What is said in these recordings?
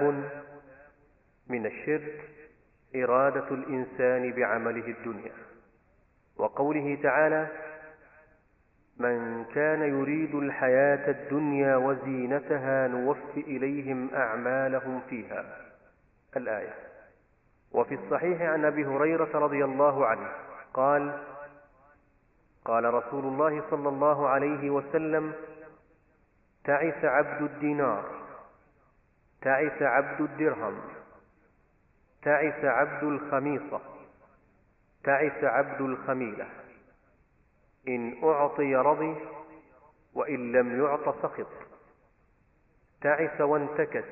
باب من الشرك إرادة الإنسان بعمله الدنيا. وقوله تعالى من كان يريد الحياة الدنيا وزينتها نوف إليهم أعمالهم فيها. الآية. وفي الصحيح عن أبي هريرة رضي الله عنه قال قال رسول الله صلى الله عليه وسلم تعس عبد الدينار تعس عبد الدرهم تعس عبد الخميصة تعس عبد الخميلة. إن أعطي رضي وإن لم يعط سخط. تعس وانتكس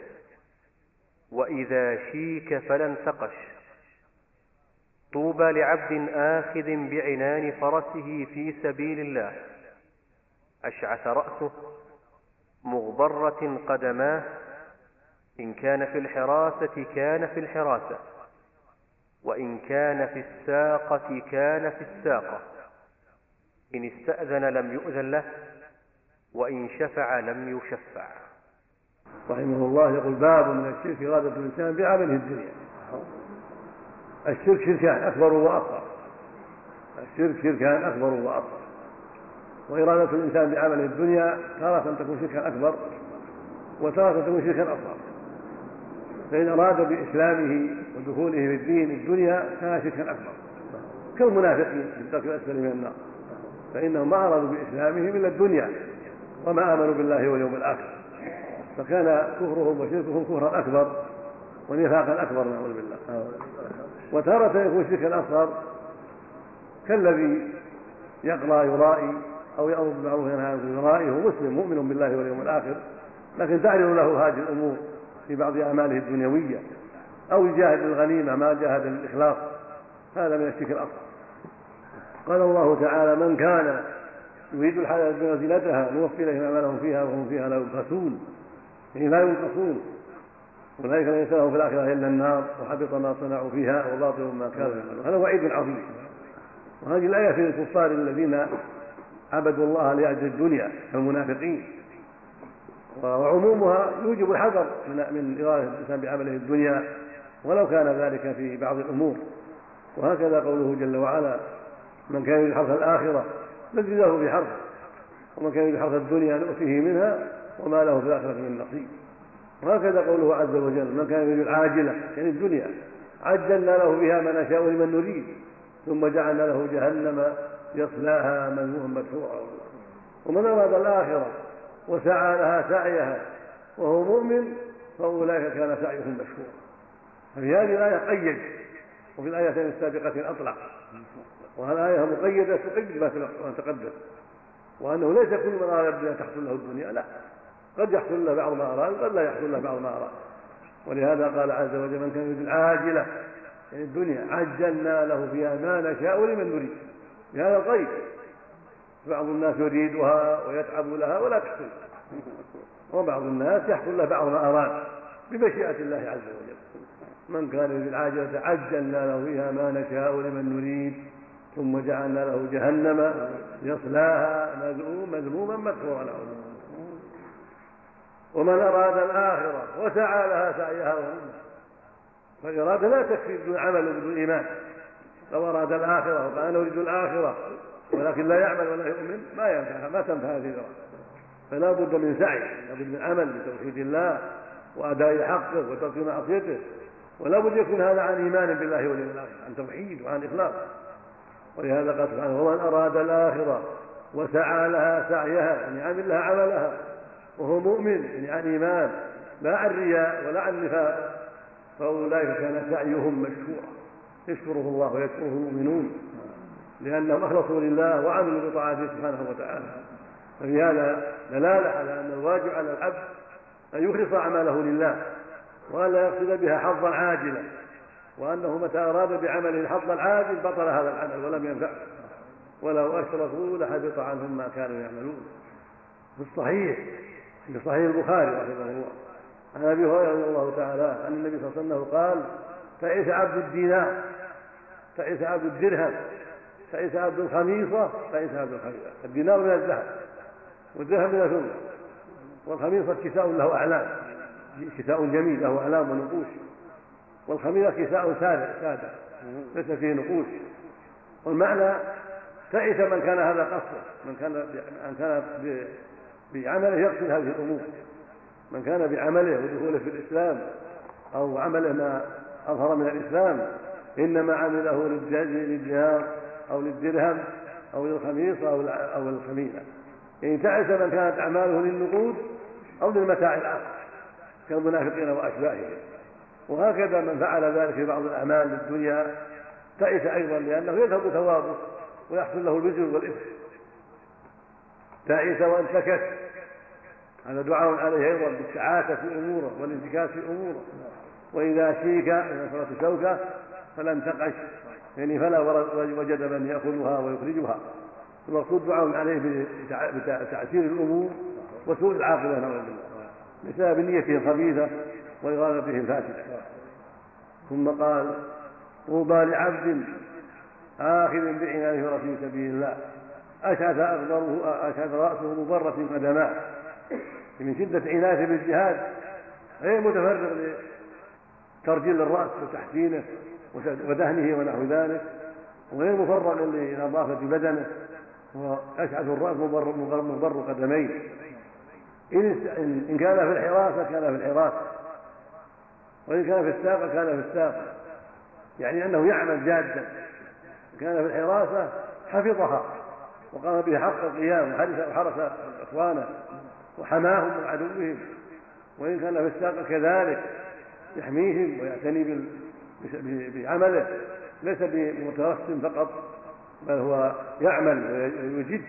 وإذا شيك فلا انتقش طوبى لعبد آخذ بعنان فرسه في سبيل الله. أشعث رأسه مغبرة قدماه إن كان في الحراسة كان في الحراسة وإن كان في الساقة كان في الساقة. إن استأذن لم يؤذن له وإن شفع لم يشفع. رحمه الله يقول باب من الشرك إرادة الإنسان بعمله الدنيا. الشرك شركان أكبر وأصغر. الشرك شركان أكبر وأصغر. وإرادة الإنسان بعمله الدنيا تارة تكون شركا أكبر وتارة تكون شركا أصغر. فإن أراد بإسلامه ودخوله في الدين الدنيا كان شركا أكبر. كالمنافقين في الدرك الأسفل من النار. فإنهم ما أرادوا بإسلامهم إلا الدنيا وما آمنوا بالله واليوم الآخر. فكان كفرهم وشركهم كفرا أكبر ونفاقا أكبر نعوذ بالله. وتارة يكون شركا أصغر كالذي يقرأ يرائي أو يأمر بالمعروف وينهى عن يرائي هو مسلم مؤمن بالله واليوم الآخر. لكن تعرض له هذه الأمور في بعض أعماله الدنيوية أو يجاهد الغنيمة ما جاهد الإخلاص هذا من الشرك الأصغر قال الله تعالى من كان يريد الحياة الدنيا زينتها نوفي إليهم أعمالهم فيها وهم فيها لا يبخسون يعني لا ينقصون. أولئك ليس لهم في الآخرة إلا النار وحبط ما صنعوا فيها وباطل ما كانوا يعملون. هذا وعيد عظيم. وهذه الآية في الكفار الذين عبدوا الله لأجل الدنيا كالمنافقين وعمومها يوجب الحذر من من إرادة الإنسان بعمله الدنيا ولو كان ذلك في بعض الأمور. وهكذا قوله جل وعلا من كان يريد حرث الآخرة نزل له في حرثه ومن كان يريد حرث الدنيا نؤتيه منها وما له في الآخرة من نصيب. وهكذا قوله عز وجل من كان يريد العاجلة يعني الدنيا عجلنا له بها ما نشاء لمن نريد ثم جعلنا له جهنم يصلاها مذموما مدحورا ومن أراد الآخرة وسعى لها سعيها وهو مؤمن فأولئك كان سعيهم مشكورا. ففي هذه الآية قيد وفي الآيتين السابقتين أطلق. والآية مقيدة تقيد ما تقدم. وأنه ليس كل من أراد الدنيا تحصل له الدنيا لا. قد يحصل له بعض ما أراد قد لا يحصل له بعض ما أراد. ولهذا قال عز وجل من كان يريد العاجلة يعني الدنيا عجلنا له فيها ما نشاء لمن نريد. بهذا القيد. بعض الناس يريدها ويتعب لها ولا تحصل. وبعض الناس يحصل له بعض ما أراد بمشيئة الله عز وجل. من كان يريد العاجلة عجلنا له فيها ما نشاء لمن نريد. ثم جعلنا له جهنم يصلاها مذموما مدحورا ومن أراد الآخرة وسعى لها سعيها وهم فالإرادة لا تكفي بدون عمل وبدون إيمان. لو أراد الآخرة وقال أريد الآخرة ولكن لا يعمل ولا يؤمن ما ينفع ما تنفع هذه الإرادة. فلا بد من سعي لا بد من عمل بتوحيد الله وأداء حقه وترك معصيته. ولا بد يكون هذا عن إيمان بالله واليوم الآخر عن توحيد وعن إخلاص. ولهذا قال سبحانه ومن أراد الآخرة وسعى لها سعيها يعني عمل لها عملها وهو مؤمن يعني عن إيمان لا عن رياء ولا عن نفاق فأولئك كان سعيهم مشكورا. يشكره الله ويشكره المؤمنون. لأنهم أخلصوا لله وعملوا بطاعته سبحانه وتعالى. ففي هذا دلالة على أن الواجب على العبد أن يخلص أعماله لله وأن لا يقصد بها حظا عاجلا وأنه متى أراد بعمله الحظ العاجل بطل هذا العمل ولم ينفعه. ولو أشركوا لحبط عنهم ما كانوا يعملون. في الصحيح في صحيح البخاري رحمه الله عن أبي هريرة رضي الله تعالى عن النبي صلى الله عليه وسلم قال تعيس عبد الدينار تعيس عبد الدرهم تعيس عبد الخميصة تعيس عبد الخميصة. الدينار من الذهب والدرهم من الفضة. والخميصة كساء له أعلام. كساء جميل له أعلام ونقوش. والخميرة كساء سادة ليس فيه نقوش. والمعنى تعس من كان هذا قصده من كان من كان بعمله يقصد هذه الأمور. من كان بعمله ودخوله في الإسلام أو عمله ما أظهر من الإسلام إنما عمله للجهار أو للدرهم أو للخميصة أو أو الخميلة يعني تعس من كانت أعماله للنقود أو للمتاع الآخر كالمنافقين وأشباههم. وهكذا من فعل ذلك في بعض الأعمال للدنيا تعس أيضا لأنه يذهب ثوابه ويحصل له الوزر والإثم. تعس وانتكس هذا دعاء عليه أيضا بالتعاسة في أموره والانتكاس في أموره. وإذا شيك إذا صارت شوكة فلم تقش. يعني فلا وجد من يأخذها ويخرجها. المقصود دعاء عليه بتعسير الأمور وسوء العاقبة نعوذ بالله. بسبب نيته الخبيثة وإرادته الفاسدة ثم قال طوبى لعبد آخذ بعنانه في سبيل الله. أشعث أغبره أشعث رأسه مبرة قدماه. من شدة عنايته بالجهاد غير متفرغ لترجيل الرأس وتحسينه. ودهنه ونحو ذلك وغير مفرغ لنظافة بدنه وأشعث الرأس مبر, قدميه. إن كان في الحراسة كان في الحراسة وإن كان في الساقة كان في الساقة يعني أنه يعمل جادا. كان في الحراسة حفظها وقام بها حق القيام وحرس إخوانه وحماهم من عدوهم وإن كان في الساقة كذلك يحميهم ويعتني بعمله ليس بمترسم فقط بل هو يعمل ويجد.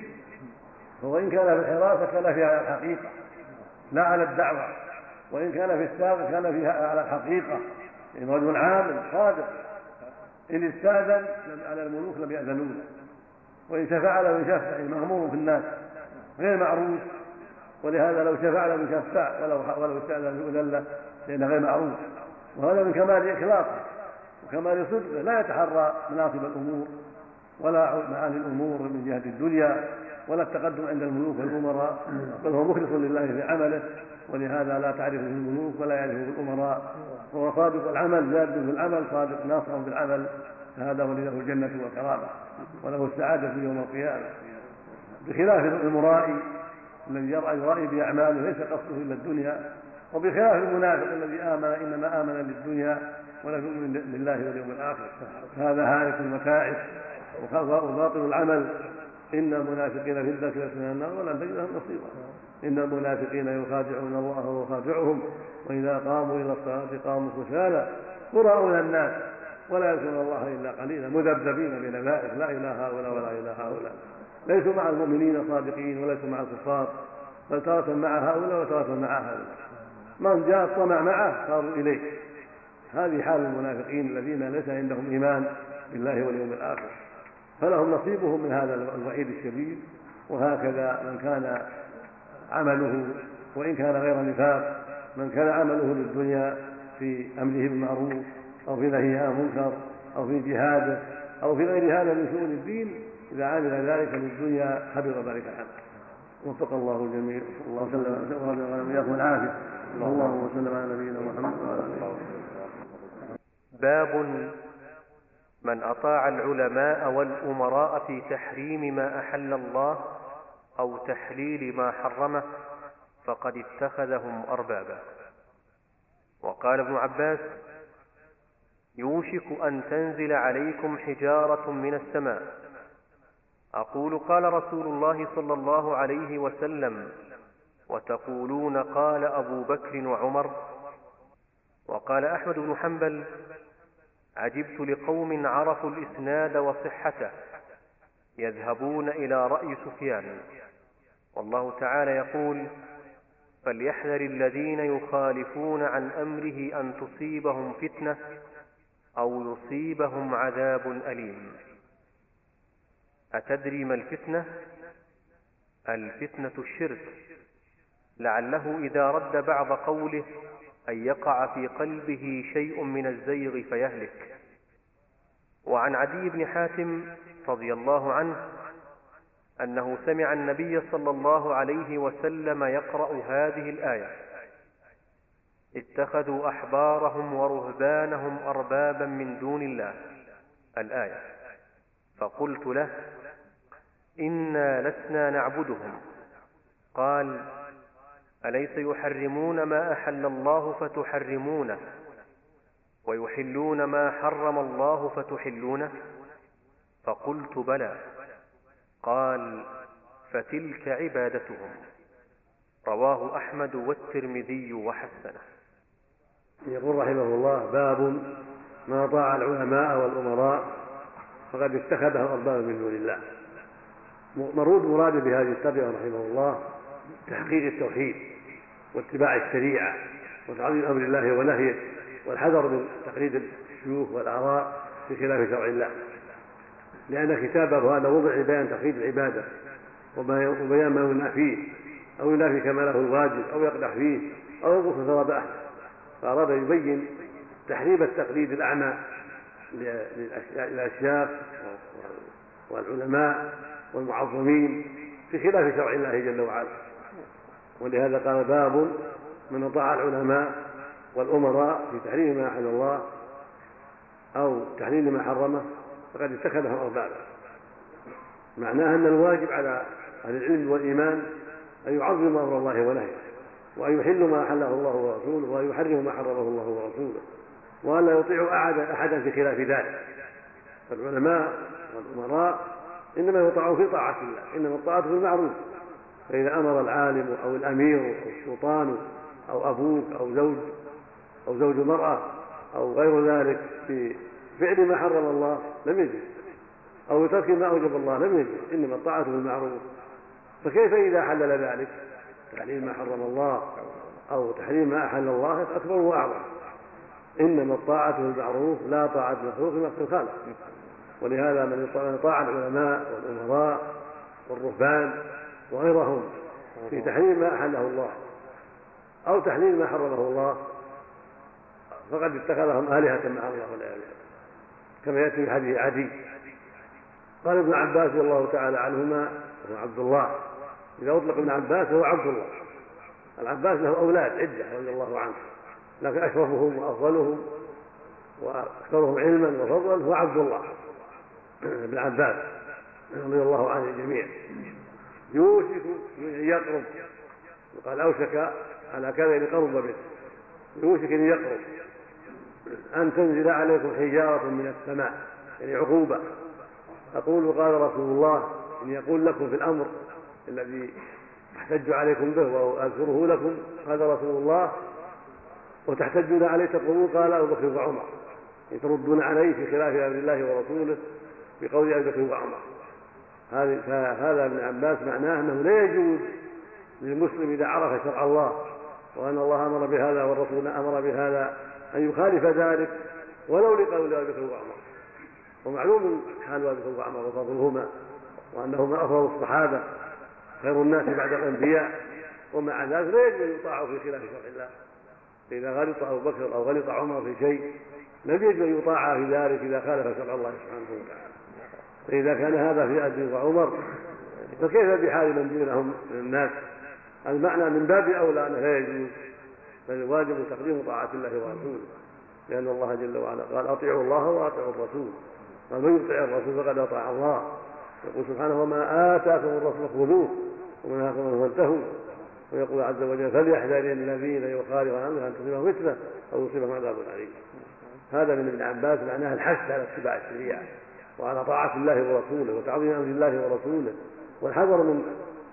وإن كان في الحراسة كان فيها على الحقيقة لا على الدعوة. وإن كان في السابق كان فيها على الحقيقة. يعني رجل عامل صادق. إن استأذن على الملوك لم يأذنوا له وإن شفع له يشفع مغمور في الناس غير معروف. ولهذا لو شفع له يشفع ولو ولو استأذن له لأنه غير معروف. وهذا من كمال إخلاصه. وكمال صدقه لا يتحرى مناصب الأمور ولا معاني الأمور من جهة الدنيا ولا التقدم عند الملوك والأمراء بل هو مخلص لله في عمله ولهذا لا تعرفه الملوك ولا يعرفه الأمراء. وهو صادق العمل زاد في العمل صادق ناصر في العمل. فهذا ولله الجنة والكرامة وله السعادة في يوم القيامة. بخلاف المرائي الذي يرأي يرائي بأعماله ليس قصده إلا الدنيا. وبخلاف المنافق الذي آمن إنما آمن للدنيا. ولم يؤمن لله واليوم الآخر. هذا هالك المتاعب وباطل العمل. إن المنافقين في الذاكرة من النار ولن تجد لهم نصيبا. إن المنافقين يخادعون الله وهو خادعهم وإذا قاموا إلى الصلاة قاموا كسالى يراءون الناس. ولا يذكرون الله إلا قليلا. مذبذبين بين ذلك لا إلى هؤلاء ولا إلى هؤلاء. ليسوا مع المؤمنين الصادقين وليسوا مع الكفار. بل تارة مع هؤلاء وتارة مع هؤلاء. من جاء الطمع معه صاروا إليه هذه حال المنافقين الذين ليس عندهم إيمان بالله واليوم الآخر. فلهم نصيبهم من هذا الوعيد الشديد وهكذا من كان عمله وإن كان غير نفاق من كان عمله للدنيا في أمره بالمعروف أو في نهيه عن المنكر أو في جهاده أو في غير هذا من شؤون الدين إذا عمل ذلك للدنيا حبط ذلك عنه وفق الله الجميع. صلى الله وسلم وسلم على نبينا محمد وعلى آله باب من أطاع العلماء والأمراء في تحريم ما أحل الله أو تحليل ما حرمه فقد اتخذهم أربابا. وقال ابن عباس يوشك أن تنزل عليكم حجارة من السماء. أقول قال رسول الله صلى الله عليه وسلم وتقولون قال أبو بكر وعمر وقال أحمد بن حنبل عجبت لقوم عرفوا الإسناد وصحته يذهبون إلى رأي سفيان. والله تعالى يقول فليحذر الذين يخالفون عن أمره أن تصيبهم فتنة أو يصيبهم عذاب أليم. أتدري ما الفتنة؟ الفتنة الشرك. لعله إذا رد بعض قوله أن يقع في قلبه شيء من الزيغ فيهلك. وعن عدي بن حاتم رضي الله عنه أنه سمع النبي صلى الله عليه وسلم يقرأ هذه الآية. اتخذوا أحبارهم ورهبانهم أربابا من دون الله. الآية. فقلت له إنا لسنا نعبدهم. قال أليس يحرمون ما أحل الله فتحرمونه؟ ويحلون ما حرم الله فتحلونه؟ فقلت بلى. قال فتلك عبادتهم. رواه أحمد والترمذي وحسنه. يقول رحمه الله باب ما طاع العلماء والأمراء فقد اتخذهم أربابا من دون الله. مرود مراده بهذه الترجمة رحمه الله تحقيق التوحيد. واتباع الشريعة وتعظيم أمر الله ونهيه والحذر من تقليد الشيوخ والآراء في خلاف شرع الله. لأن كتابه هذا وضع لبيان تقليد العبادة وبيان ما ينافيه أو ينافي كماله الواجب أو يقدح فيه أو ينقص ثواب أحد فأراد يبين تحريم التقليد الأعمى للأشياخ والعلماء والمعظمين في خلاف شرع الله جل وعلا. ولهذا قال باب من أطاع العلماء والأمراء في تحريم ما أحل الله أو تحليل ما حرمه فقد اتخذهم أربابا. معناه أن الواجب على أهل العلم والإيمان أن يعظموا أمر الله ونهيه وأن يحلوا ما أحله الله ورسوله وأن يحرموا ما حرمه الله ورسوله وأن لا يطيعوا أحدا أحدا في خلاف ذلك. فالعلماء والأمراء إنما يطاعون في طاعة الله إنما الطاعة في المعروف. فإذا أمر العالم أو الأمير أو السلطان أو أبوك أو زوج أو زوج المرأة أو غير ذلك بفعل ما حرم الله لم يجد أو بترك ما أوجب الله لم يجد إنما الطاعة بالمعروف. فكيف إذا حلل ذلك؟ تحليل ما حرم الله أو تحريم ما أحل الله أكبر وأعظم. إنما الطاعة بالمعروف لا طاعة مخلوق في الخالق. ولهذا من طاع العلماء والأمراء والرهبان وغيرهم في تحريم ما أحله الله أو تحليل ما حرمه الله فقد اتخذهم آلهة مع الله والعياذ كما يأتي في حديث عدي. قال ابن عباس رضي الله تعالى عنهما هو عبد الله إذا أطلق ابن عباس هو عبد الله. العباس له أولاد عدة رضي الله عنه لكن أشرفهم وأفضلهم وأكثرهم علما وفضلا هو عبد الله ابن عباس رضي الله عن الجميع يوشك أن يقرب. وقال أوشك على كذا قرب منه يوشك أن يقرب. أن تنزل عليكم حجارة من السماء يعني عقوبة. أقول قال رسول الله إن يقول لكم في الأمر الذي أحتج عليكم به وأذكره لكم قال رسول الله وتحتجون عليه تقولون قال أبو بكر وعمر. تردون عليه في خلاف أمر الله ورسوله بقول أبي بكر وعمر. هذا ابن عباس معناه أنه لا يجوز للمسلم إذا عرف شرع الله وأن الله أمر بهذا والرسول أمر بهذا أن يخالف ذلك ولو لقول أبي بكر وعمر. ومعلوم حال أبي بكر وعمر وفضلهما وأنهما أفضل الصحابة خير الناس بعد الأنبياء ومع ذلك لا يجوز أن يطاعوا في خلاف شرع الله. فإذا غلط أبو بكر أو غلط عمر في شيء لم يجب أن يطاع في ذلك إذا خالف شرع الله سبحانه وتعالى. فإذا كان هذا في أبي وعمر فكيف بحال من دونهم من الناس؟ المعنى من باب أولى أنه لا يجوز بل الواجب تقديم طاعة الله ورسوله لأن الله جل وعلا قال أطيعوا الله وأطيعوا الرسول. ومن يطع الرسول فقد أطاع الله. يقول سبحانه وما آتاكم الرسول خذوه ومن عنه فانتهوا. ويقول عز وجل فليحذر الذين يخالفون عنه أن تصيبهم فتنة أو يصيبهم عذاب عليم هذا من ابن عباس معناه الحث على اتباع الشريعة. وعلى طاعة الله ورسوله وتعظيم أمر الله ورسوله والحذر من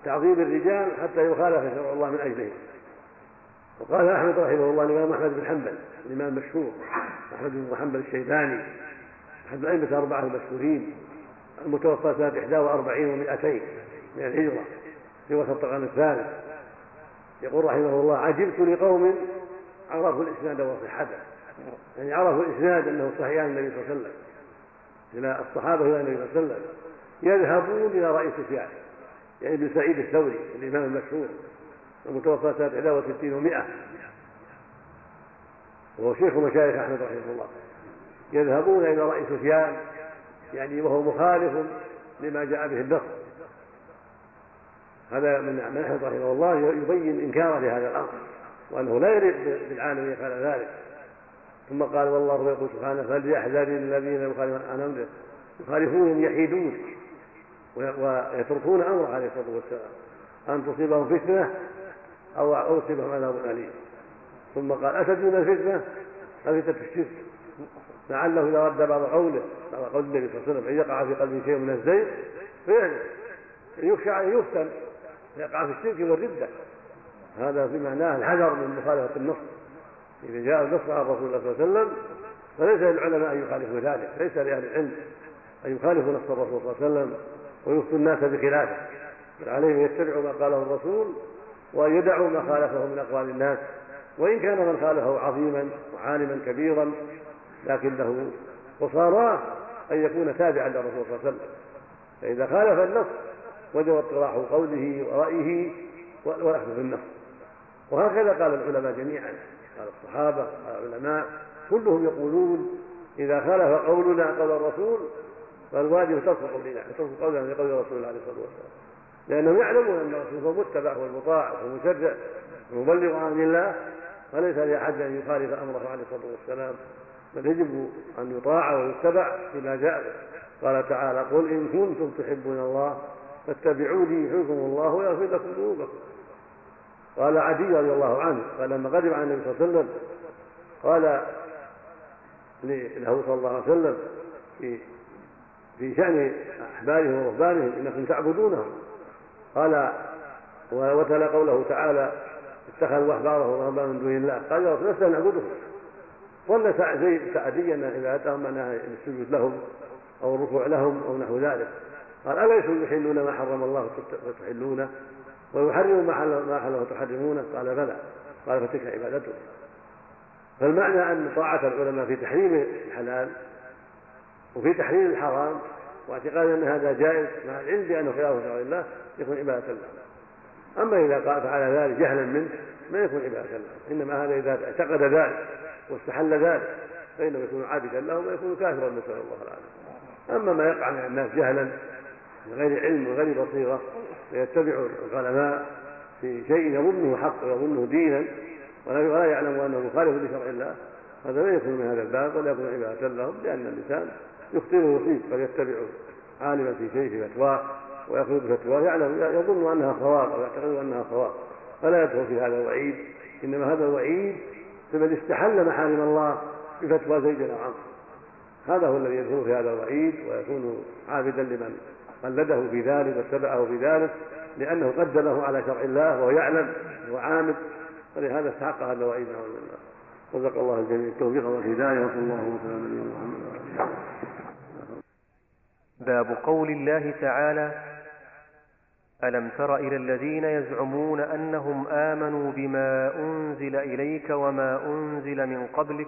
تعظيم الرجال حتى يخالف شرع الله من اجلهم وقال أحمد رحمه الله الإمام أحمد بن حنبل الإمام المشهور أحمد بن حنبل الشيباني أحد الأئمة الأربعة المشهورين المتوفى سنه 41 و200 من الهجرة في وسط القرن الثالث. يقول رحمه الله عجبت لقوم عرفوا الإسناد وصحته. يعني عرفوا الإسناد أنه صحيح عن النبي صلى الله عليه وسلم. إلى الصحابة إلى النبي صلى الله عليه وسلم يذهبون إلى راي سفيان يعني ابن سعيد الثوري الإمام المشهور المتوفى سنه 61 و100 وهو شيخ مشايخ أحمد رحمه الله. يذهبون إلى راي سفيان يعني وهو مخالف لما جاء به النص هذا من أحمد رحمه الله يبين إنكاره لهذا الأمر وأنه لا يريد بالعالم يفعل ذلك. ثم قال والله يقول سبحانه فليحذر الذين يخالفون عن أمره. يخالفون يحيدون ويتركون أمره عليه الصلاة والسلام. أن تصيبهم فتنة أو يصيبهم عذاب أليم. ثم قال أتدرون الفتنة؟ الفتنة الشرك. لعله إذا رد بعض قوله بعض قول النبي صلى الله عليه وسلم أن يقع في قلبه شيء من الزيغ فيعني يخشى أن يفتن. يقع في الشرك والردة هذا في معناه الحذر من مخالفة النص. إذا جاء النص عن رسول الله صلى الله عليه وسلم فليس للعلماء أن يخالفوا ذلك ليس لأهل العلم أن يخالفوا نص الرسول صلى الله عليه وسلم ويفتوا الناس بخلافه بل عليهم يتبعوا ما قاله الرسول وأن يدعوا ما خالفه من أقوال الناس وإن كان من خالفه عظيما وعالما كبيرا لكنه وصاراه أن يكون تابعا للرسول صلى الله عليه وسلم. فإذا خالف النص وجب اطراح قوله ورأيه والأخذ في النص. وهكذا قال العلماء جميعا. قال الصحابة قال العلماء كلهم يقولون إذا خالف قولنا قول الرسول فالواجب ترك قولنا ترك قولنا لقول الرسول عليه الصلاة والسلام. لأنهم يعلمون أن الرسول هو المتبع والمطاع والمشرع المبلغ عن الله فليس لأحد أن يخالف أمره عليه الصلاة والسلام. بل يجب أن يطاع ويتبع فيما جاء قال تعالى قل إن كنتم تحبون الله فاتبعوني يحبكم الله ويغفر لكم ذنوبكم. قال عدي رضي الله عنه قال لما قدم على النبي صلى الله عليه وسلم قال له صلى الله عليه وسلم في في شأن أحبارهم ورهبانهم إنكم تعبدونهم. قال وتلا قوله تعالى اتخذوا أحبارهم ورهبانهم من دون الله. قال يا رسول لسنا نعبدهم ظن زيد سعدي أن إذا أتاهم معناها السجود لهم أو الركوع لهم أو نحو ذلك. قال أليسوا يحلون ما حرم الله فتحلونه ويحرم ما حل ما حله تحرمونه قال بلى. قال فتلك عبادته فالمعنى أن طاعة العلماء في تحريم الحلال وفي تحريم الحرام واعتقاد أن هذا جائز مع العلم بأنه خلاف شرع الله يكون عبادة له أما إذا قال فعل ذلك جهلا منه ما يكون عبادة له إنما هذا إذا اعتقد ذلك واستحل ذلك فإنه يكون عابدا له ويكون كافرا نسأل الله العافية. أما ما يقع من الناس جهلا من غير علم وغير بصيرة فيتبع العلماء في شيء يظنه حق ويظنه دينا ولا يعلم أنه مخالف لشرع الله. هذا لا يكون من هذا الباب ولا يكون عباده لهم لأن الإنسان يخطئ ويصيب قد يتبع عالما في شيء في فتواه ويأخذ بفتواه يعلم يظن أنها صواب أو يعتقد أنها صواب فلا يدخل في هذا الوعيد إنما هذا الوعيد لمن استحل محارم الله بفتوى زيد أو عمرو. هذا هو الذي يدخل في هذا الوعيد ويكون عابدا لمن قلده في ذلك واتبعه في ذلك لأنه قدمه على شرع الله وهو يعلم وهو عامل. ولهذا استحق هذا الوعيد نعوذ بالله. رزق الله الجميع التوفيق والهداية وصلى الله وسلم على نبينا محمد باب قول الله تعالى ألم تر إلى الذين يزعمون أنهم آمنوا بما أنزل إليك وما أنزل من قبلك؟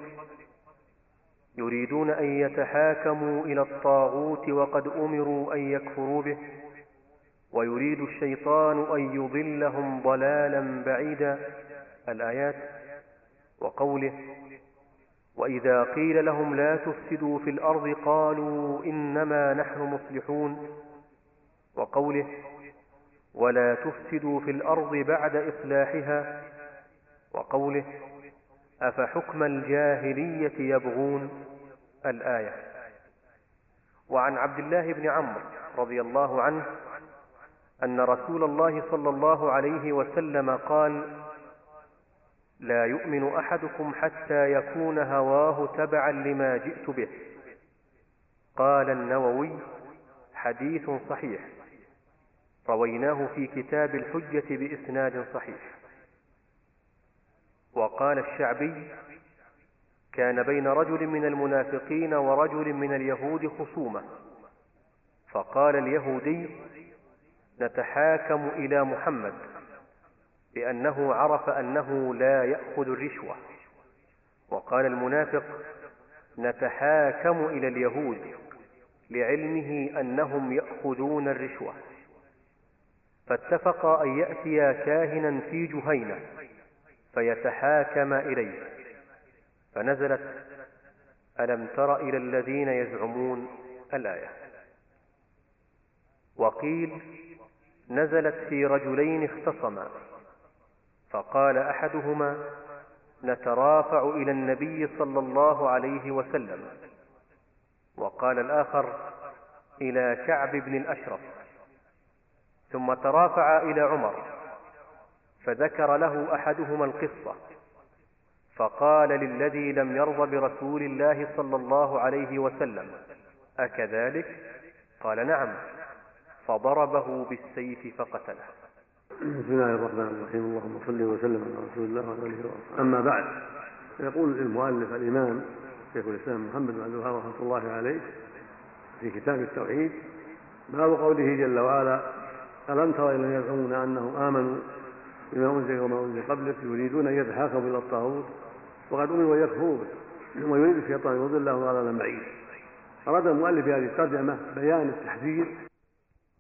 يريدون أن يتحاكموا إلى الطاغوت وقد أمروا أن يكفروا به ويريد الشيطان أن يضلهم ضلالا بعيدا. الآيات وقوله وإذا قيل لهم لا تفسدوا في الأرض قالوا إنما نحن مصلحون. وقوله ولا تفسدوا في الأرض بعد إصلاحها. وقوله أفحكم الجاهلية يبغون الآية؟ وعن عبد الله بن عمرو رضي الله عنه أن رسول الله صلى الله عليه وسلم قال لا يؤمن أحدكم حتى يكون هواه تبعا لما جئت به قال النووي حديث صحيح رويناه في كتاب الحجة بإسناد صحيح. وقال الشعبي كان بين رجل من المنافقين ورجل من اليهود خصومة فقال اليهودي نتحاكم إلى محمد لأنه عرف أنه لا يأخذ الرشوة وقال المنافق نتحاكم إلى اليهود لعلمه أنهم يأخذون الرشوة فاتفقا أن يأتيا كاهنا في جهينة. فيتحاكم إليه. فنزلت ألم تر إلى الذين يزعمون الآية؟ وقيل نزلت في رجلين اختصما. فقال أحدهما نترافع إلى النبي صلى الله عليه وسلم. وقال الآخر إلى كعب بن الأشرف. ثم ترافع إلى عمر. فذكر له أحدهما القصة فقال للذي لم يرض برسول الله صلى الله عليه وسلم أكذلك؟ قال نعم فضربه بالسيف فقتله. بسم الله الرحمن الرحيم اللهم صل وسلم على رسول الله وعلى آله وصحبه أما بعد يقول المؤلف الإمام شيخ الإسلام محمد بن عبد رحمة الله عليه في كتاب التوحيد باب قوله جل وعلا ألم تر الذين يزعمون أنهم آمنوا بما أنزل وما أنزل قبلك يريدون أن يتحاكموا إلى الطاغوت وقد يكفروا به ثم يريد الشيطان أن يضلهم ضلالا بعيدا أراد المؤلف هذه الترجمة بيان التحذير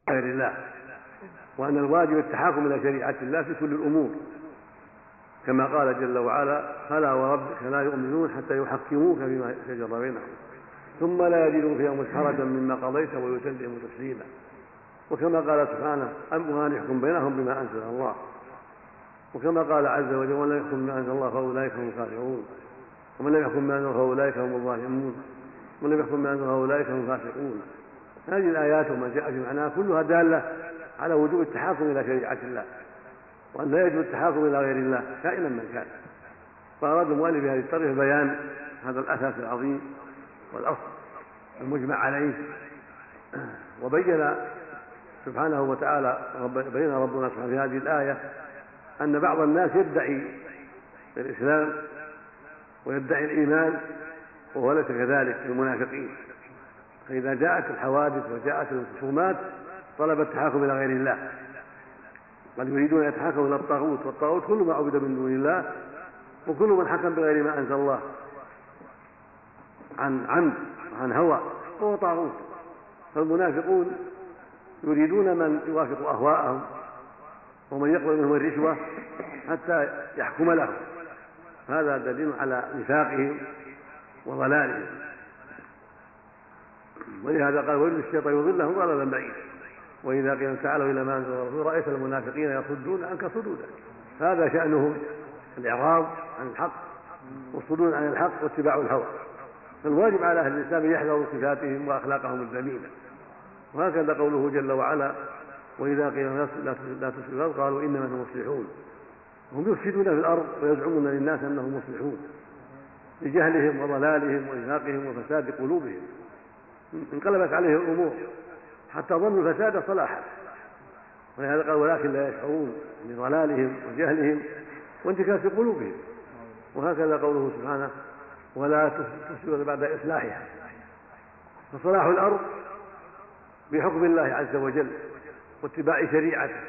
غير الله وأن الواجب التحاكم إلى شريعة الله في كل الأمور. كما قال جل وعلا فلا وربك لا يؤمنون حتى يحكموك فيما شجر بينهم ثم لا يجدوا في أنفسهم حرجا مما قضيت ويسلموا تسليما. وكما قال سبحانه أم يحكم بينهم بما أنزل الله؟ وكما قال عز وجل ومن لم يحكم بما أنزل الله فأولئك هم الكافرون ومن لم يحكم بما أنزل الله فأولئك هم الظالمون. ومن لم يحكم بما أنزل الله فأولئك هم الفاسقون هذه الآيات وما جاء في معناها كلها دالة على وجوب التحاكم إلى شريعة الله وأن لا يجوز التحاكم إلى غير الله كائنا من كان. فأراد المؤلف بهذه الطريقة بيان هذا الأساس العظيم والأصل المجمع عليه. وبين سبحانه وتعالى بين ربنا سبحانه في هذه الآية أن بعض الناس يدعي الإسلام ويدعي الإيمان وهو ليس كذلك المنافقين. فإذا جاءت الحوادث وجاءت الخصومات طلب التحاكم إلى غير الله. بل يريدون أن يتحاكموا إلى الطاغوت والطاغوت كل ما عبد من دون الله وكل من حكم بغير ما أنزل الله عن عمد وعن هوى فهو طاغوت. فالمنافقون يريدون من يوافق أهواءهم ومن يقبل منهم الرشوة حتى يحكم لهم هذا دليل على نفاقهم وضلالهم. ولهذا قال ويريد الشيطان يضلهم ضلالا بعيدا وإذا قيل تعالوا إلى ما أنزل الرسول رأيت المنافقين يصدون عنك صدودا هذا شأنهم الإعراض عن الحق والصدود عن الحق واتباع الهوى. فالواجب على أهل الإسلام يحذروا صفاتهم وأخلاقهم الذميمه وهكذا قوله جل وعلا وإذا قيل لا تفسدوا قالوا إنما نحن مصلحون. هم يفسدون في الأرض ويزعمون للناس أنهم مصلحون. لجهلهم وضلالهم ونفاقهم وفساد قلوبهم. انقلبت عليه الأمور. حتى ظنوا الفساد صلاحا. ولهذا قال ولكن لا يشعرون لضلالهم وجهلهم وانتكاس قلوبهم. وهكذا قوله سبحانه ولا تفسدوا بعد إصلاحها. فصلاح الأرض بحكم الله عز وجل. واتباع شريعته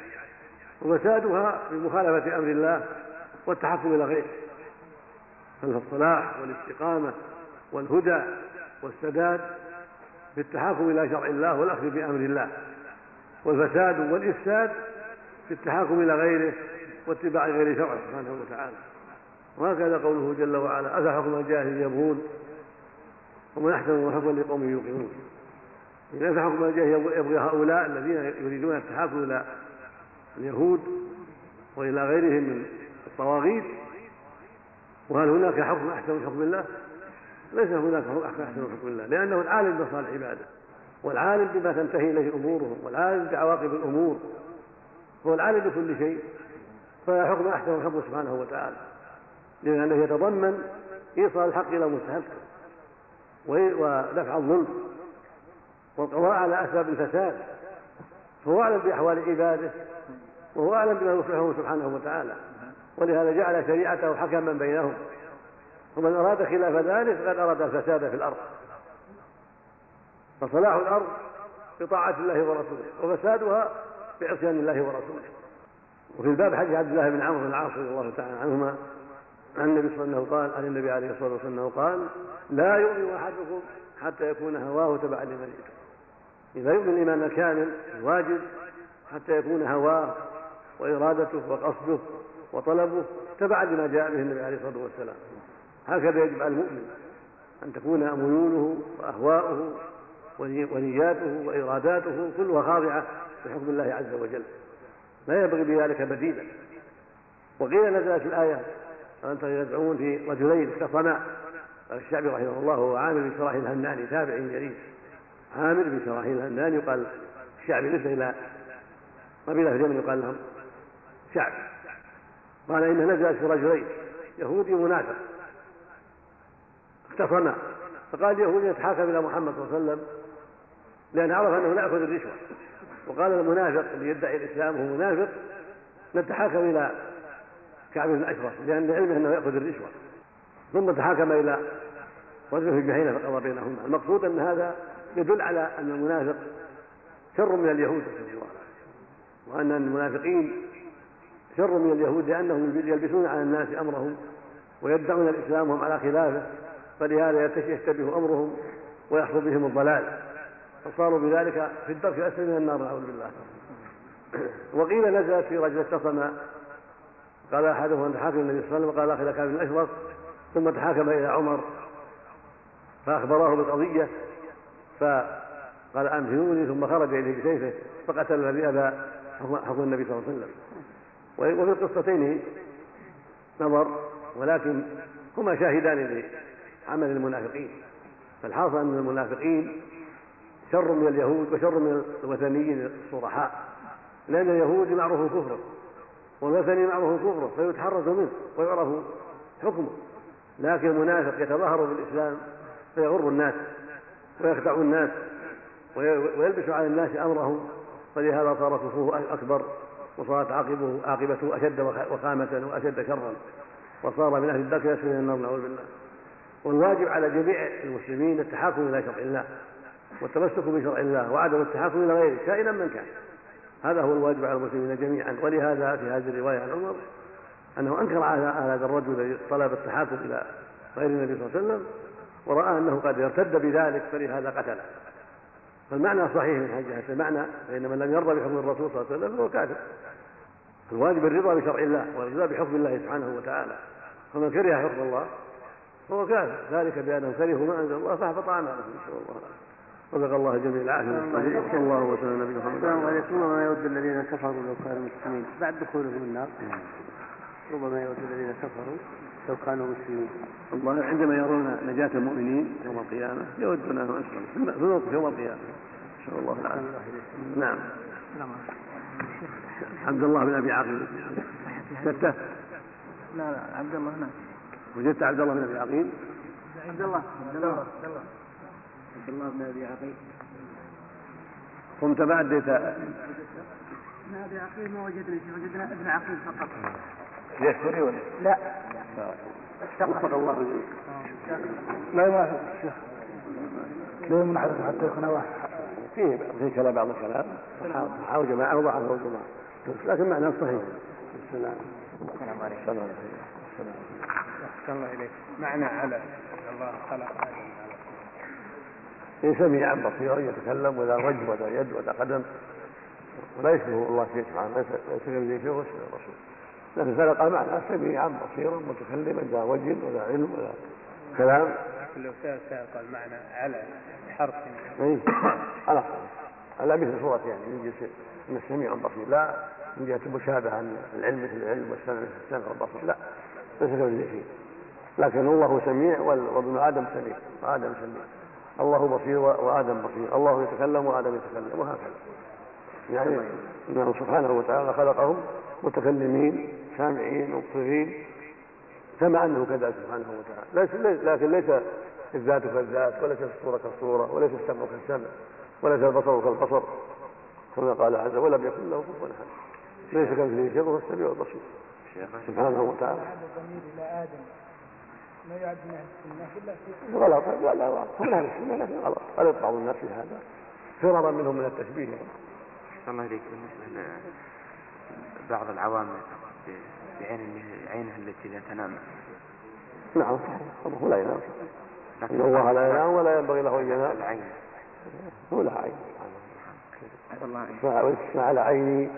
وفسادها بمخالفه أمر الله والتحكم إلى غيره. فالصلاح والاستقامة والهدى والسداد بالتحاكم إلى شرع الله والأخذ بأمر الله. والفساد والإفساد في التحاكم إلى غيره واتباع غير شرعه سبحانه وتعالى. وهكذا قوله جل وعلا أفحكم الجاهل يبغون ومن أحسن حكما لقوم يوقنون. إذا أفحكم الجاهل يبغي هؤلاء الذين يريدون التحاكم إلى اليهود وإلى غيرهم من الطواغيت وهل هناك حكم أحسن من حكم الله؟ ليس هناك احسن من حكم الله لأنه العالم بصالح عباده والعالم بما تنتهي إليه أمورهم والعالم بعواقب الأمور هو العالم بكل شيء فلا حكم احسن من حكمه سبحانه وتعالى لأنه يتضمن إيصال الحق إلى مستحقه ودفع الظلم والقضاء على أسباب الفساد فهو أعلم بأحوال عباده وهو أعلم بما يصلحهم سبحانه وتعالى. ولهذا جعل شريعته حكما بينهم. ومن أراد خلاف ذلك فقد أراد الفساد في الأرض. فصلاح الأرض بطاعة الله ورسوله وفسادها بعصيان الله ورسوله. وفي الباب حديث عبد الله بن عمرو بن العاص رضي الله تعالى عنهما عن النبي صلى الله عليه وسلم قال عن النبي عليه الصلاة والسلام قال لا يؤمن أحدكم حتى يكون هواه تبعا لما إذا يؤمن الايمان الكامل الواجب حتى يكون هواه وإرادته وقصده وطلبه تبعا لما جاء به النبي عليه الصلاة والسلام. هكذا يجب على المؤمن أن تكون ميوله وأهواؤه ونياته وإراداته كلها خاضعة لحكم الله عز وجل. لا ينبغي بذلك بديلا. وقيل نزلت الآية وأنت يدعون في رجلين اختصما الشعبي رحمه الله هو عامر بن شراحيل الهمداني تابع جليل. عامر بن شراحيل الهمداني يقال الشعبي نسبة إلى قبيلة في اليمن يقال لهم شعب. قال إنها نزلت في رجلين يهودي ومنافق. اختصما فقال اليهودي يتحاكم إلى محمد صلى الله عليه وسلم لأن عرف أنه لا يأخذ الرشوة. وقال المنافق اللي يدعي الإسلام وهو منافق نتحاكم إلى كعب بن أشرف لأن علمه أنه يأخذ الرشوة. ثم تحاكم إلى رجل في الجحيم فقضى بينهما. المقصود أن هذا يدل على أن المنافق شر من اليهود وأن المنافقين شر من اليهود لأنهم يلبسون على الناس أمرهم ويدعون الإسلام وهم على خلافه فلهذا يشتبه أمرهم ويحصل بهم الضلال. فصاروا بذلك في الدرك الأسفل من النار نعوذ بالله. وقيل نزلت في رجل اتصم قال أحدهم أن تحاكم النبي صلى الله عليه وسلم وقال أخي كان الأشرف ثم تحاكم إلى عمر فأخبراه بالقضية فقال أمهلوني ثم خرج إليه بسيفه فقتل الذي أبى حكم النبي صلى الله عليه وسلم. وفي القصتين نظر ولكن هما شاهدان لعمل المنافقين. فالحاصل أن المنافقين شر من اليهود وشر من الوثنيين الصرحاء. لأن اليهود معروف كفره والوثني معروف كفره فيتحرز منه ويعرف حكمه. لكن المنافق يتظاهر بالإسلام فيغر الناس. ويخدع الناس ويلبس على الناس أمرهم فلهذا صار كفره أكبر وصارت عاقبه عاقبته أشد وخامة وأشد شرا. وصار من أهل الدرك يسكن النار نعوذ بالله. والواجب على جميع المسلمين التحاكم إلى شرع الله والتمسك بشرع الله وعدم التحاكم إلى غيره كائنا من كان. هذا هو الواجب على المسلمين جميعا. ولهذا في هذه الرواية عن عمر أنه أنكر على هذا الرجل الذي طلب التحاكم إلى غير النبي صلى الله عليه وسلم ورأى أنه قد ارتد بذلك فلهذا قتله. فالمعنى صحيح من جهه المعنى فإن من لم يرضى بحكم الرسول صلى الله عليه وسلم فهو كافر. الواجب الرضا بشرع الله والرضا بحكم الله سبحانه وتعالى. فمن كره حكم الله فهو كافر. ذلك بأنهم كرهوا ما أنزل الله فأحبط أعمالهم نسال الله صدق الله جميع العافية صلى الله وسلم على نبينا محمد. السلام عليكم. ربما يود الذين كفروا لو كانوا مسلمين. بعد دخولهم النار. ربما يود الذين كفروا. لو كانوا مسلمين. الله عندما يرون نجاة المؤمنين يوم القيامة يودون أنهم أسلموا في يوم القيامة. نسأل الله. العافية نعم. عبد الله بن أبي عاقل ستة لا لا عبد الله هناك. وجدت عبد الله بن أبي عقيل؟ عبد الله عبد الله عبد الله. بن أبي عقيل. قمت بعد ابن أبي عقيل ما وجدنا شيء وجدنا ابن عقيل فقط. يشتري ولا؟ لا. وفق الله لا ما الشيخ. لا منحرف حتى يكون واحد. فيه في كلام بعض الكلام. صححه جماعة وضعفه جماعة لكن معناه صحيح. السلام. السلام عليكم. السلام عليكم. الله إليك. معنى على الله خلق آدم إن سميعا بصيرا يتكلم ولا وجه ولا يد ولا قدم ولا يشبه الله شيء سبحانه. ليس كمثله شيء الرسول. لكن سبق معنى سميعا بصيرا متكلما ذا وجه ولا علم ولا كلام. لو سبق المعنى على حرف. اي على على مثل صورة يعني من جنس من السميع البصير. لا من جهة المشابهة العلم مثل العلم والسمع مثل السمع والبصر. لا ليس كمثله شيء لكن الله سميع وابن آدم سميع. وادم سميع. الله بصير وآدم بصير. الله يتكلم وآدم يتكلم وهكذا. يعني انه سبحانه وتعالى خلقهم متكلمين سامعين مبصرين كما أنه كذلك سبحانه وتعالى. لكن ليس الذات كالذات وليس الصورة كالصورة وليس السمع كالسمع وليس البصر كالبصر كما قال عز ولم يكن له كفوا أحد. ليس كمثله شيء وهو السميع البصير. سبحانه وتعالى. ما يعد من أهل السنة غلط لا لا هم أهل السنة لكن غلط. غلط بعض الناس في هذا؟ فرارا منهم من التشبيه. الله يهديك. بالنسبة لبعض العوام بعين عينها التي لا تنام. نعم صحيح. هو لا ينام. إن الله لا ينام ولا ينبغي له أن ينام. العين. هو لا عين الله على عيني